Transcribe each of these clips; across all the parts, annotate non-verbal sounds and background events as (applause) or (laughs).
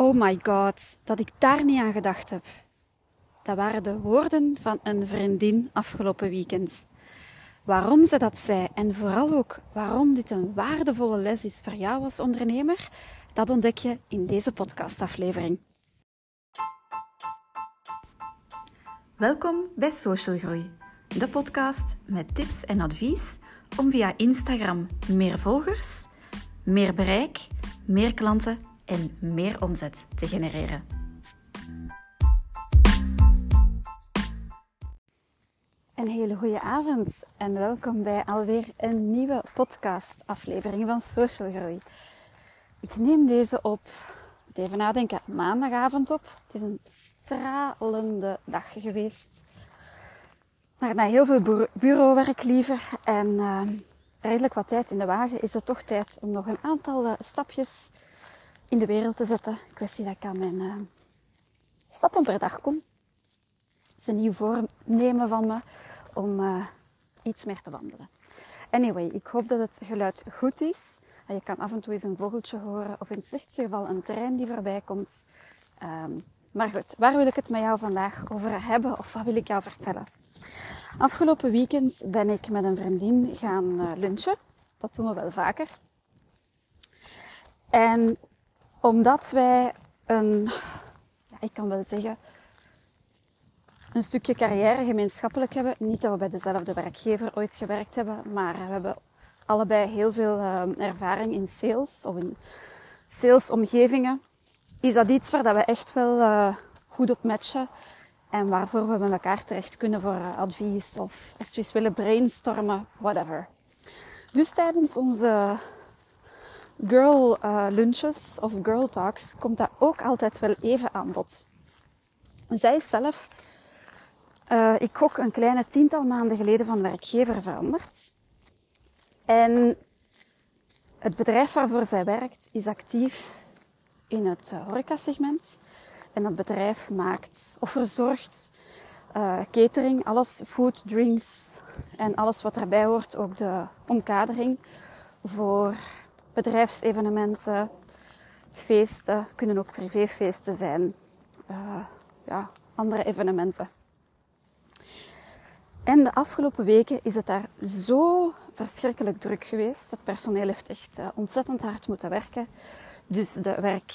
Oh my god, dat ik daar niet aan gedacht heb. Dat waren de woorden van een vriendin afgelopen weekend. Waarom ze dat zei en vooral ook waarom dit een waardevolle les is voor jou als ondernemer, dat ontdek je in deze podcastaflevering. Welkom bij Social Groei, de podcast met tips en advies om via Instagram meer volgers, meer bereik, meer klanten en meer omzet te genereren. Een hele goede avond en welkom bij alweer een nieuwe podcast-aflevering van Social Groei. Ik neem deze op, even nadenken, maandagavond op. Het is een stralende dag geweest. Maar na heel veel bureauwerk liever en uh, redelijk wat tijd in de wagen is het toch tijd om nog een aantal uh, stapjes in de wereld te zetten. Kwestie dat ik aan mijn uh, stappen per dag kom. Het is een nieuw voornemen van me om uh, iets meer te wandelen. Anyway, ik hoop dat het geluid goed is. En je kan af en toe eens een vogeltje horen of in het slechtste geval een trein die voorbij komt. Um, maar goed, waar wil ik het met jou vandaag over hebben of wat wil ik jou vertellen? Afgelopen weekend ben ik met een vriendin gaan uh, lunchen. Dat doen we wel vaker. En omdat wij een, ja, ik kan wel zeggen, een stukje carrière gemeenschappelijk hebben. Niet dat we bij dezelfde werkgever ooit gewerkt hebben, maar we hebben allebei heel veel uh, ervaring in sales of in salesomgevingen. Is dat iets waar dat we echt wel uh, goed op matchen en waarvoor we met elkaar terecht kunnen voor uh, advies of als we eens willen brainstormen, whatever. Dus tijdens onze girl uh, lunches of girl talks komt dat ook altijd wel even aan bod. Zij is zelf, uh, ik gok een kleine tiental maanden geleden van werkgever veranderd. En het bedrijf waarvoor zij werkt is actief in het horecasegment. En dat bedrijf maakt of verzorgt uh, catering, alles food, drinks en alles wat erbij hoort, ook de omkadering voor bedrijfsevenementen, feesten, kunnen ook privéfeesten zijn, uh, ja, andere evenementen. En de afgelopen weken is het daar zo verschrikkelijk druk geweest. Het personeel heeft echt uh, ontzettend hard moeten werken. Dus de werk,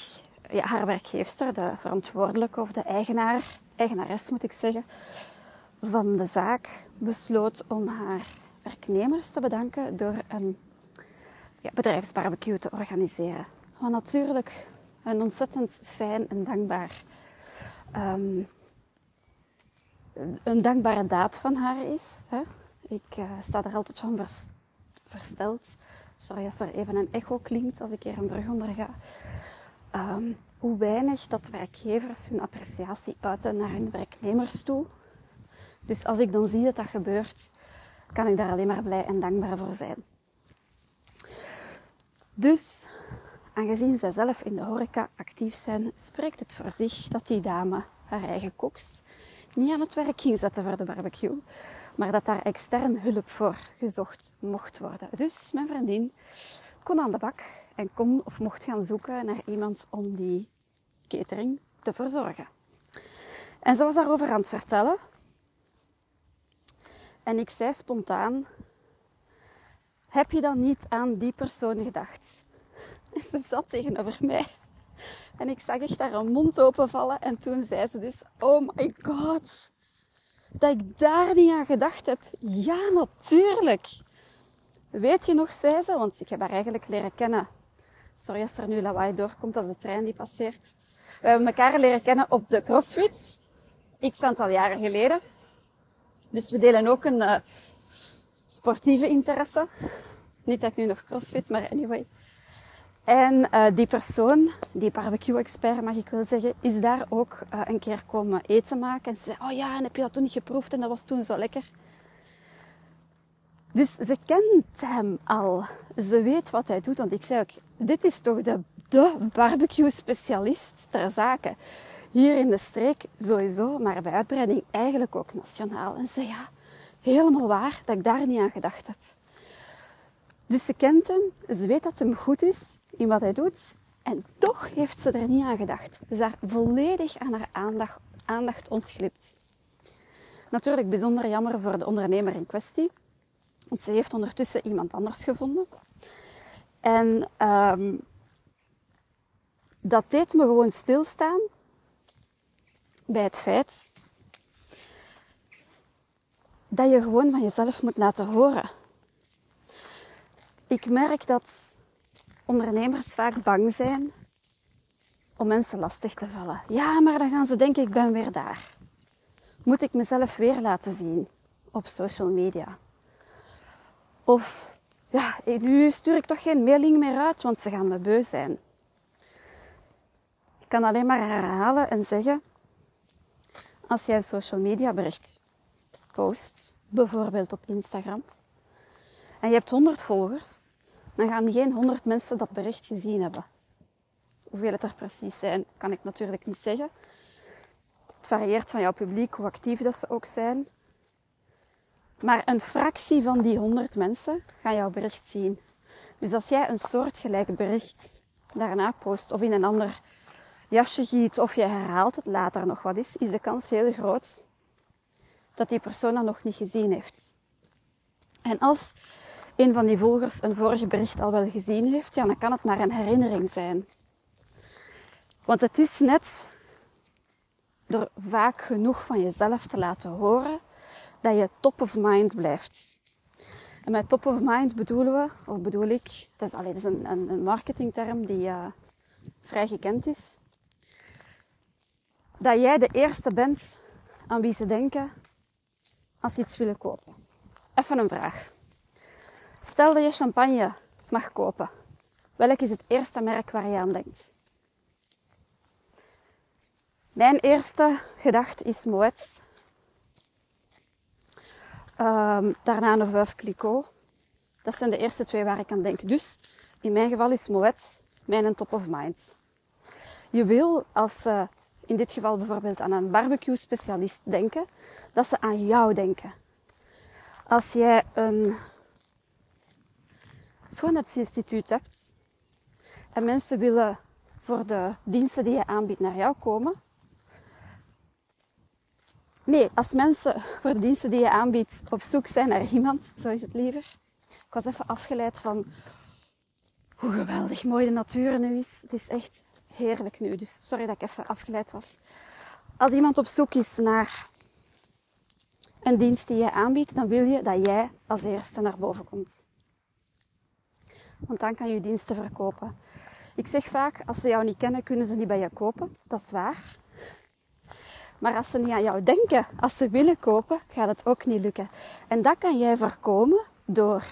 ja, haar werkgeefster, de verantwoordelijke of de eigenaar, eigenares moet ik zeggen, van de zaak besloot om haar werknemers te bedanken door een ja, bedrijfsbarbecue te organiseren. Wat natuurlijk een ontzettend fijn en dankbaar, um, een dankbare daad van haar is. Hè? Ik uh, sta er altijd van vers, versteld. Sorry als er even een echo klinkt als ik hier een brug onder ga. Um, hoe weinig dat werkgevers hun appreciatie uiten naar hun werknemers toe. Dus als ik dan zie dat dat gebeurt, kan ik daar alleen maar blij en dankbaar voor zijn. Dus, aangezien zij zelf in de horeca actief zijn, spreekt het voor zich dat die dame haar eigen koks niet aan het werk ging zetten voor de barbecue, maar dat daar extern hulp voor gezocht mocht worden. Dus mijn vriendin kon aan de bak en kon of mocht gaan zoeken naar iemand om die catering te verzorgen. En ze was daarover aan het vertellen. En ik zei spontaan, heb je dan niet aan die persoon gedacht? (laughs) Ze zat tegenover mij. En ik zag echt haar mond openvallen. En toen zei ze dus, oh my god. Dat ik daar niet aan gedacht heb. Ja, natuurlijk. Weet je nog, zei ze, want ik heb haar eigenlijk leren kennen. Sorry als er nu lawaai doorkomt als de trein die passeert. We hebben elkaar leren kennen op de CrossFit. X aantal jaren geleden. Dus we delen ook een uh, sportieve interesse. Niet dat ik nu nog crossfit, maar anyway. En uh, die persoon, die barbecue-expert mag ik wel zeggen, is daar ook uh, een keer komen eten maken. En ze zei, oh ja, en heb je dat toen niet geproefd? En dat was toen zo lekker. Dus ze kent hem al. Ze weet wat hij doet. Want ik zei ook, dit is toch de, de barbecue-specialist ter zake. Hier in de streek sowieso, maar bij uitbreiding eigenlijk ook nationaal. En ze zei, ja, helemaal waar dat ik daar niet aan gedacht heb. Dus ze kent hem, ze weet dat hem goed is in wat hij doet En toch heeft ze er niet aan gedacht. Ze is daar volledig aan haar aandacht, aandacht ontglipt. Natuurlijk bijzonder jammer voor de ondernemer in kwestie. Want ze heeft ondertussen iemand anders gevonden. En um, dat deed me gewoon stilstaan bij het feit dat je gewoon van jezelf moet laten horen. Ik merk dat ondernemers vaak bang zijn om mensen lastig te vallen. Ja, maar dan gaan ze denken ik ben weer daar. Moet ik mezelf weer laten zien op social media? Of ja, nu stuur ik toch geen mailing meer uit, want ze gaan me beu zijn. Ik kan alleen maar herhalen en zeggen, als jij een social media bericht post, bijvoorbeeld op Instagram, en je hebt 100 volgers, dan gaan geen 100 mensen dat bericht gezien hebben. Hoeveel het er precies zijn, kan ik natuurlijk niet zeggen. Het varieert van jouw publiek, hoe actief dat ze ook zijn. Maar een fractie van die 100 mensen gaan jouw bericht zien. Dus als jij een soortgelijk bericht daarna post of in een ander jasje giet of je herhaalt het later nog wat is, is de kans heel groot dat die persoon dat nog niet gezien heeft. En als een van die volgers een vorige bericht al wel gezien heeft, ja, dan kan het maar een herinnering zijn. Want het is net door vaak genoeg van jezelf te laten horen dat je top of mind blijft. En met top of mind bedoelen we, of bedoel ik, dat is, allee, dat is een, een, een marketingterm die uh, vrij gekend is, dat jij de eerste bent aan wie ze denken als ze iets willen kopen. Even een vraag. Stel dat je champagne mag kopen. Welk is het eerste merk waar je aan denkt? Mijn eerste gedachte is Moët. Um, daarna een Veuve Clicquot. Dat zijn de eerste twee waar ik aan denk. Dus in mijn geval is Moët mijn top of mind. Je wil, als ze in dit geval bijvoorbeeld aan een barbecue specialist denken, dat ze aan jou denken. Als jij een schoonheidsinstituut hebt en mensen willen voor de diensten die je aanbiedt naar jou komen. Nee, als mensen voor de diensten die je aanbiedt op zoek zijn naar iemand, zo is het liever. Ik was even afgeleid van hoe geweldig mooi de natuur nu is. Het is echt heerlijk nu, dus sorry dat ik even afgeleid was. Als iemand op zoek is naar een dienst die je aanbiedt, dan wil je dat jij als eerste naar boven komt. Want dan kan je je diensten verkopen. Ik zeg vaak, als ze jou niet kennen, kunnen ze niet bij je kopen. Dat is waar. Maar als ze niet aan jou denken, als ze willen kopen, gaat het ook niet lukken. En dat kan jij voorkomen door,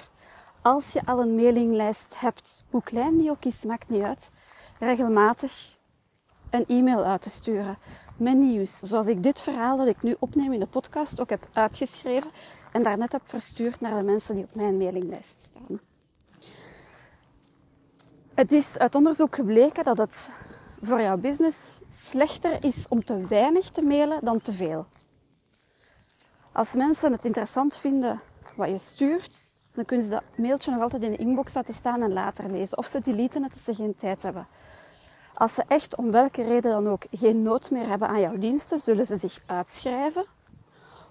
als je al een mailinglijst hebt, hoe klein die ook is, maakt niet uit, regelmatig een e-mail uit te sturen met nieuws. Zoals ik dit verhaal dat ik nu opneem in de podcast ook heb uitgeschreven en daarnet heb verstuurd naar de mensen die op mijn mailinglijst staan. Het is uit onderzoek gebleken dat het voor jouw business slechter is om te weinig te mailen dan te veel. Als mensen het interessant vinden wat je stuurt, dan kunnen ze dat mailtje nog altijd in de inbox laten staan en later lezen. Of ze deleten het als ze geen tijd hebben. Als ze echt om welke reden dan ook geen nood meer hebben aan jouw diensten, zullen ze zich uitschrijven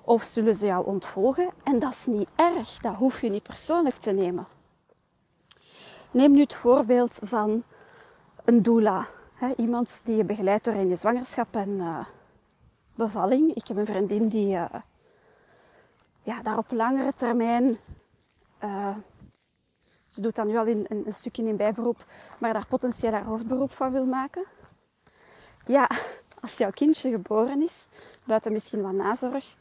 of zullen ze jou ontvolgen. En dat is niet erg, dat hoef je niet persoonlijk te nemen. Neem nu het voorbeeld van een doula. iemand die je begeleidt door in je zwangerschap en uh, bevalling. Ik heb een vriendin die uh, ja, daar op langere termijn... Uh, ze doet dat nu al in, een, stukje in bijberoep, maar daar potentieel haar hoofdberoep van wil maken. Ja, als jouw kindje geboren is, buiten misschien wat nazorg,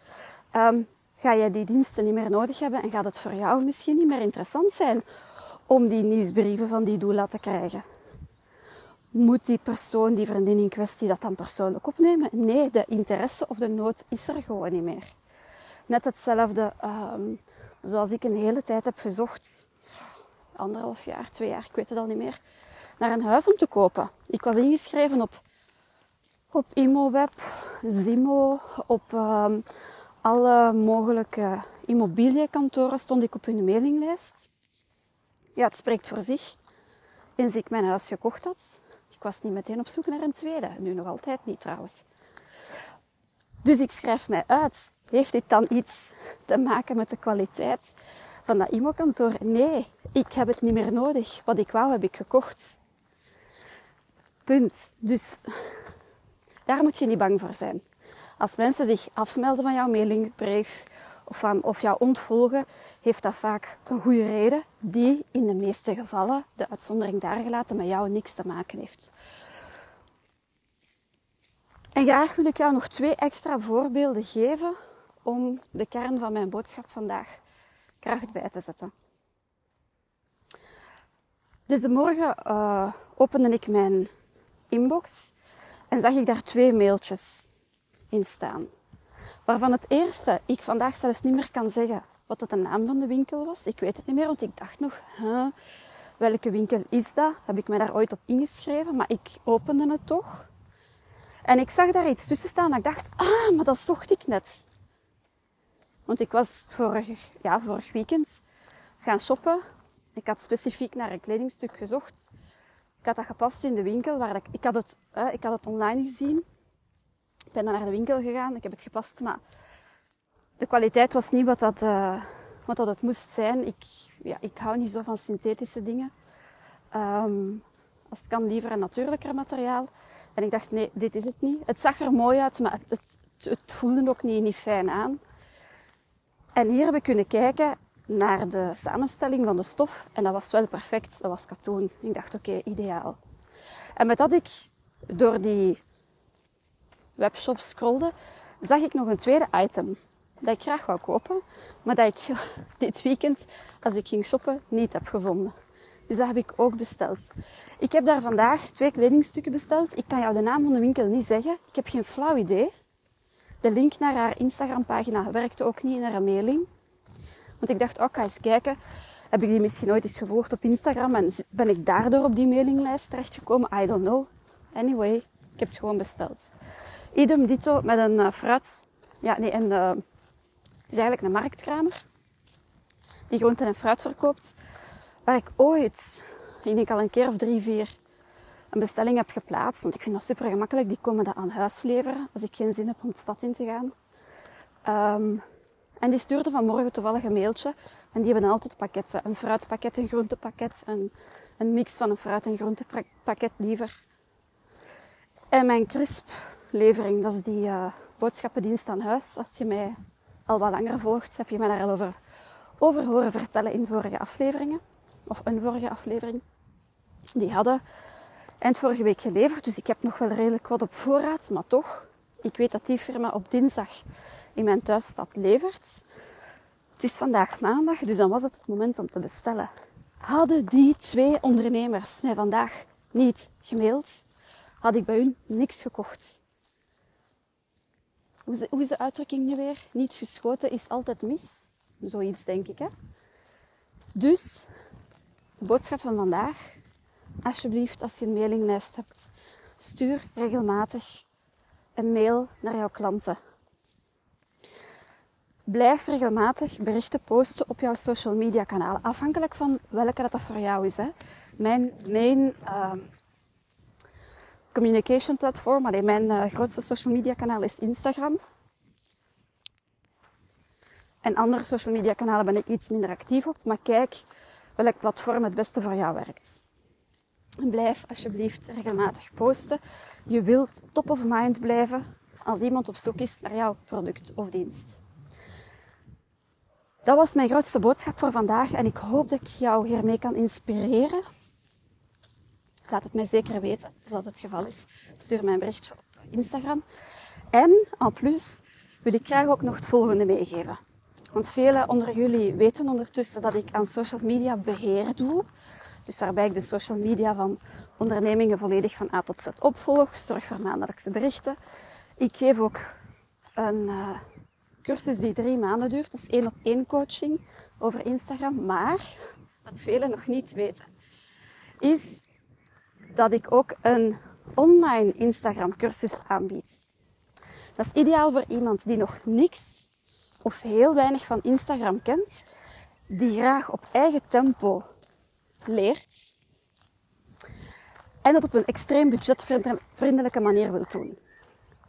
um, ga je die diensten niet meer nodig hebben en gaat het voor jou misschien niet meer interessant zijn om die nieuwsbrieven van die doula te krijgen. Moet die persoon, die vriendin in kwestie, dat dan persoonlijk opnemen? Nee, de interesse of de nood is er gewoon niet meer. Net hetzelfde um, zoals ik een hele tijd heb gezocht, anderhalf jaar, twee jaar, ik weet het al niet meer, naar een huis om te kopen. Ik was ingeschreven op, op ImoWeb, Zimo, op um, alle mogelijke immobiliënkantoren stond ik op hun mailinglijst ja, het spreekt voor zich. Eens ik mijn huis gekocht had, Ik was niet meteen op zoek naar een tweede. Nu nog altijd niet trouwens. Dus ik schrijf mij uit. Heeft dit dan iets te maken met de kwaliteit van dat IMO-kantoor? Nee, ik heb het niet meer nodig. Wat ik wou, heb ik gekocht. Punt. Dus daar moet je niet bang voor zijn. Als mensen zich afmelden van jouw mailingbrief of, van, of jou ontvolgen, heeft dat vaak een goede reden die in de meeste gevallen, de uitzondering daar gelaten, met jou niks te maken heeft. En graag wil ik jou nog twee extra voorbeelden geven om de kern van mijn boodschap vandaag kracht bij te zetten. Deze morgen uh, opende ik mijn inbox en zag ik daar twee mailtjes in staan. Waarvan het eerste ik vandaag zelfs niet meer kan zeggen wat het de naam van de winkel was. Ik weet het niet meer, want ik dacht nog, huh, welke winkel is dat? Heb ik me daar ooit op ingeschreven? Maar ik opende het toch. En ik zag daar iets tussen staan en ik dacht, ah, maar dat zocht ik net. Want ik was vorig, ja, weekend gaan shoppen. Ik had specifiek naar een kledingstuk gezocht. Ik had dat gepast in de winkel. Waar ik, ik, had het, ik had het online gezien. Ik ben dan naar de winkel gegaan. Ik heb het gepast, maar de kwaliteit was niet wat dat, uh, wat dat het moest zijn. Ik, ja, ik hou niet zo van synthetische dingen. Um, als het kan, liever een natuurlijker materiaal. En ik dacht, nee, dit is het niet. Het zag er mooi uit, maar het, het, voelde ook niet, niet fijn aan. En hier hebben we kunnen kijken naar de samenstelling van de stof. En dat was wel perfect. Dat was katoen. Ik dacht, oké, ideaal. En met dat ik door die webshop scrolde, zag ik nog een tweede item. Dat ik graag wou kopen, maar dat ik (laughs) dit weekend, als ik ging shoppen, niet heb gevonden. Dus dat heb ik ook besteld. Ik heb daar vandaag twee kledingstukken besteld. Ik kan jou de naam van de winkel niet zeggen. Ik heb geen flauw idee. De link naar haar Instagram-pagina werkte ook niet in haar mailing. Want ik dacht, oh, eens kijken. Heb ik die misschien ooit eens gevolgd op Instagram en ben ik daardoor op die mailinglijst terechtgekomen? I don't know. Anyway, ik heb het gewoon besteld. Idem dito met een uh. Ja, nee, en, uh, het is eigenlijk een marktkramer. Die groenten en fruit verkoopt. Waar ik ooit, ik denk al een keer of drie, vier, een bestelling heb geplaatst. Want ik vind dat super gemakkelijk. Die komen dat aan huis leveren als ik geen zin heb om de stad in te gaan. Um, en die stuurde vanmorgen toevallig een mailtje. En die hebben altijd pakketten. Een fruitpakket, een groentepakket. Een, een mix van een fruit- en groentepakket liever. En mijn crisp-levering, dat is die uh, boodschappendienst aan huis. Als je mij al wat langer volgt, heb je mij daar al over, over horen vertellen in vorige afleveringen. Of een vorige aflevering. Die hadden eind vorige week geleverd. Dus ik heb nog wel redelijk wat op voorraad. Maar toch, ik weet dat die firma op dinsdag in mijn thuisstad levert. Het is vandaag maandag, dus dan was het het moment om te bestellen. Hadden die twee ondernemers mij vandaag niet gemaild, had ik bij hun niks gekocht. Hoe is, de, hoe de uitdrukking nu weer? Niet geschoten is altijd mis. Zoiets denk ik, hè? Dus, boodschap van vandaag. Alsjeblieft, als je een mailinglijst hebt, stuur regelmatig een mail naar jouw klanten. Blijf regelmatig berichten posten op jouw social media kanalen. Afhankelijk van welke dat, voor jou is. Hè. Mijn main uh, communication platform, mijn uh, grootste social media kanaal is Instagram. En andere social media kanalen ben ik iets minder actief op. Maar kijk welk platform het beste voor jou werkt. Blijf alsjeblieft regelmatig posten. Je wilt top of mind blijven als iemand op zoek is naar jouw product of dienst. Dat was mijn grootste boodschap voor vandaag en ik hoop dat ik jou hiermee kan inspireren. Laat het mij zeker weten of dat het geval is. Stuur mij een berichtje op Instagram. En en plus wil ik graag ook nog het volgende meegeven. Want velen onder jullie weten ondertussen dat ik aan social media beheer doe. Dus waarbij ik de social media van ondernemingen volledig van A tot Z opvolg. Zorg voor maandelijkse berichten. Ik geef ook een uh, cursus die drie maanden duurt. Dat is één op één coaching over Instagram. Maar, wat velen nog niet weten, is dat ik ook een online Instagram cursus aanbied. Dat is ideaal voor iemand die nog niks of heel weinig van Instagram kent, die graag op eigen tempo leert. En dat op een extreem budgetvriendelijke manier wilt doen.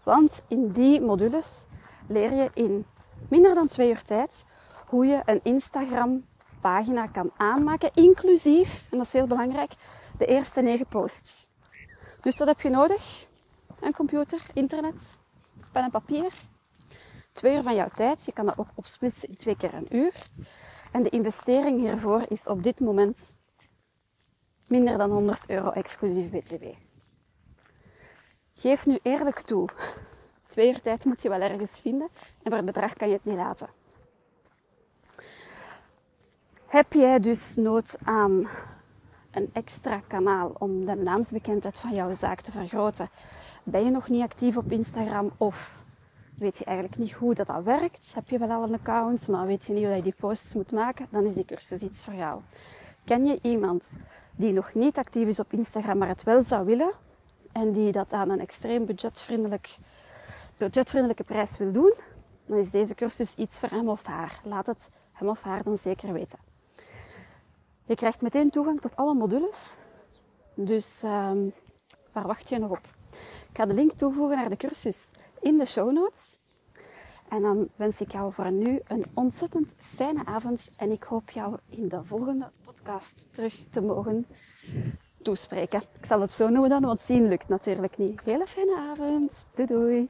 Want in die modules leer je in minder dan twee uur tijd hoe je een Instagram pagina kan aanmaken, inclusief, en dat is heel belangrijk, de eerste negen posts. Dus wat heb je nodig? Een computer, internet, pen en papier. Twee uur van jouw tijd. Je kan dat ook opsplitsen in twee keer een uur. En de investering hiervoor is op dit moment minder dan 100 euro exclusief BTW. Geef nu eerlijk toe. Twee uur tijd moet je wel ergens vinden en voor het bedrag kan je het niet laten. Heb jij dus nood aan een extra kanaal om de naamsbekendheid van jouw zaak te vergroten? Ben je nog niet actief op Instagram of weet je eigenlijk niet hoe dat, dat werkt? Heb je wel al een account, maar weet je niet hoe je die posts moet maken? Dan is die cursus iets voor jou. Ken je iemand die nog niet actief is op Instagram, maar het wel zou willen en die dat aan een extreem budgetvriendelijk, budgetvriendelijke prijs wil doen? Dan is deze cursus iets voor hem of haar. Laat het hem of haar dan zeker weten. Je krijgt meteen toegang tot alle modules. Dus um, waar wacht je nog op? Ik ga de link toevoegen naar de cursus in de show notes. En dan wens ik jou voor nu een ontzettend fijne avond. En ik hoop jou in de volgende podcast terug te mogen toespreken. Ik zal het zo noemen dan, want zien lukt natuurlijk niet. Hele fijne avond. Doei doei.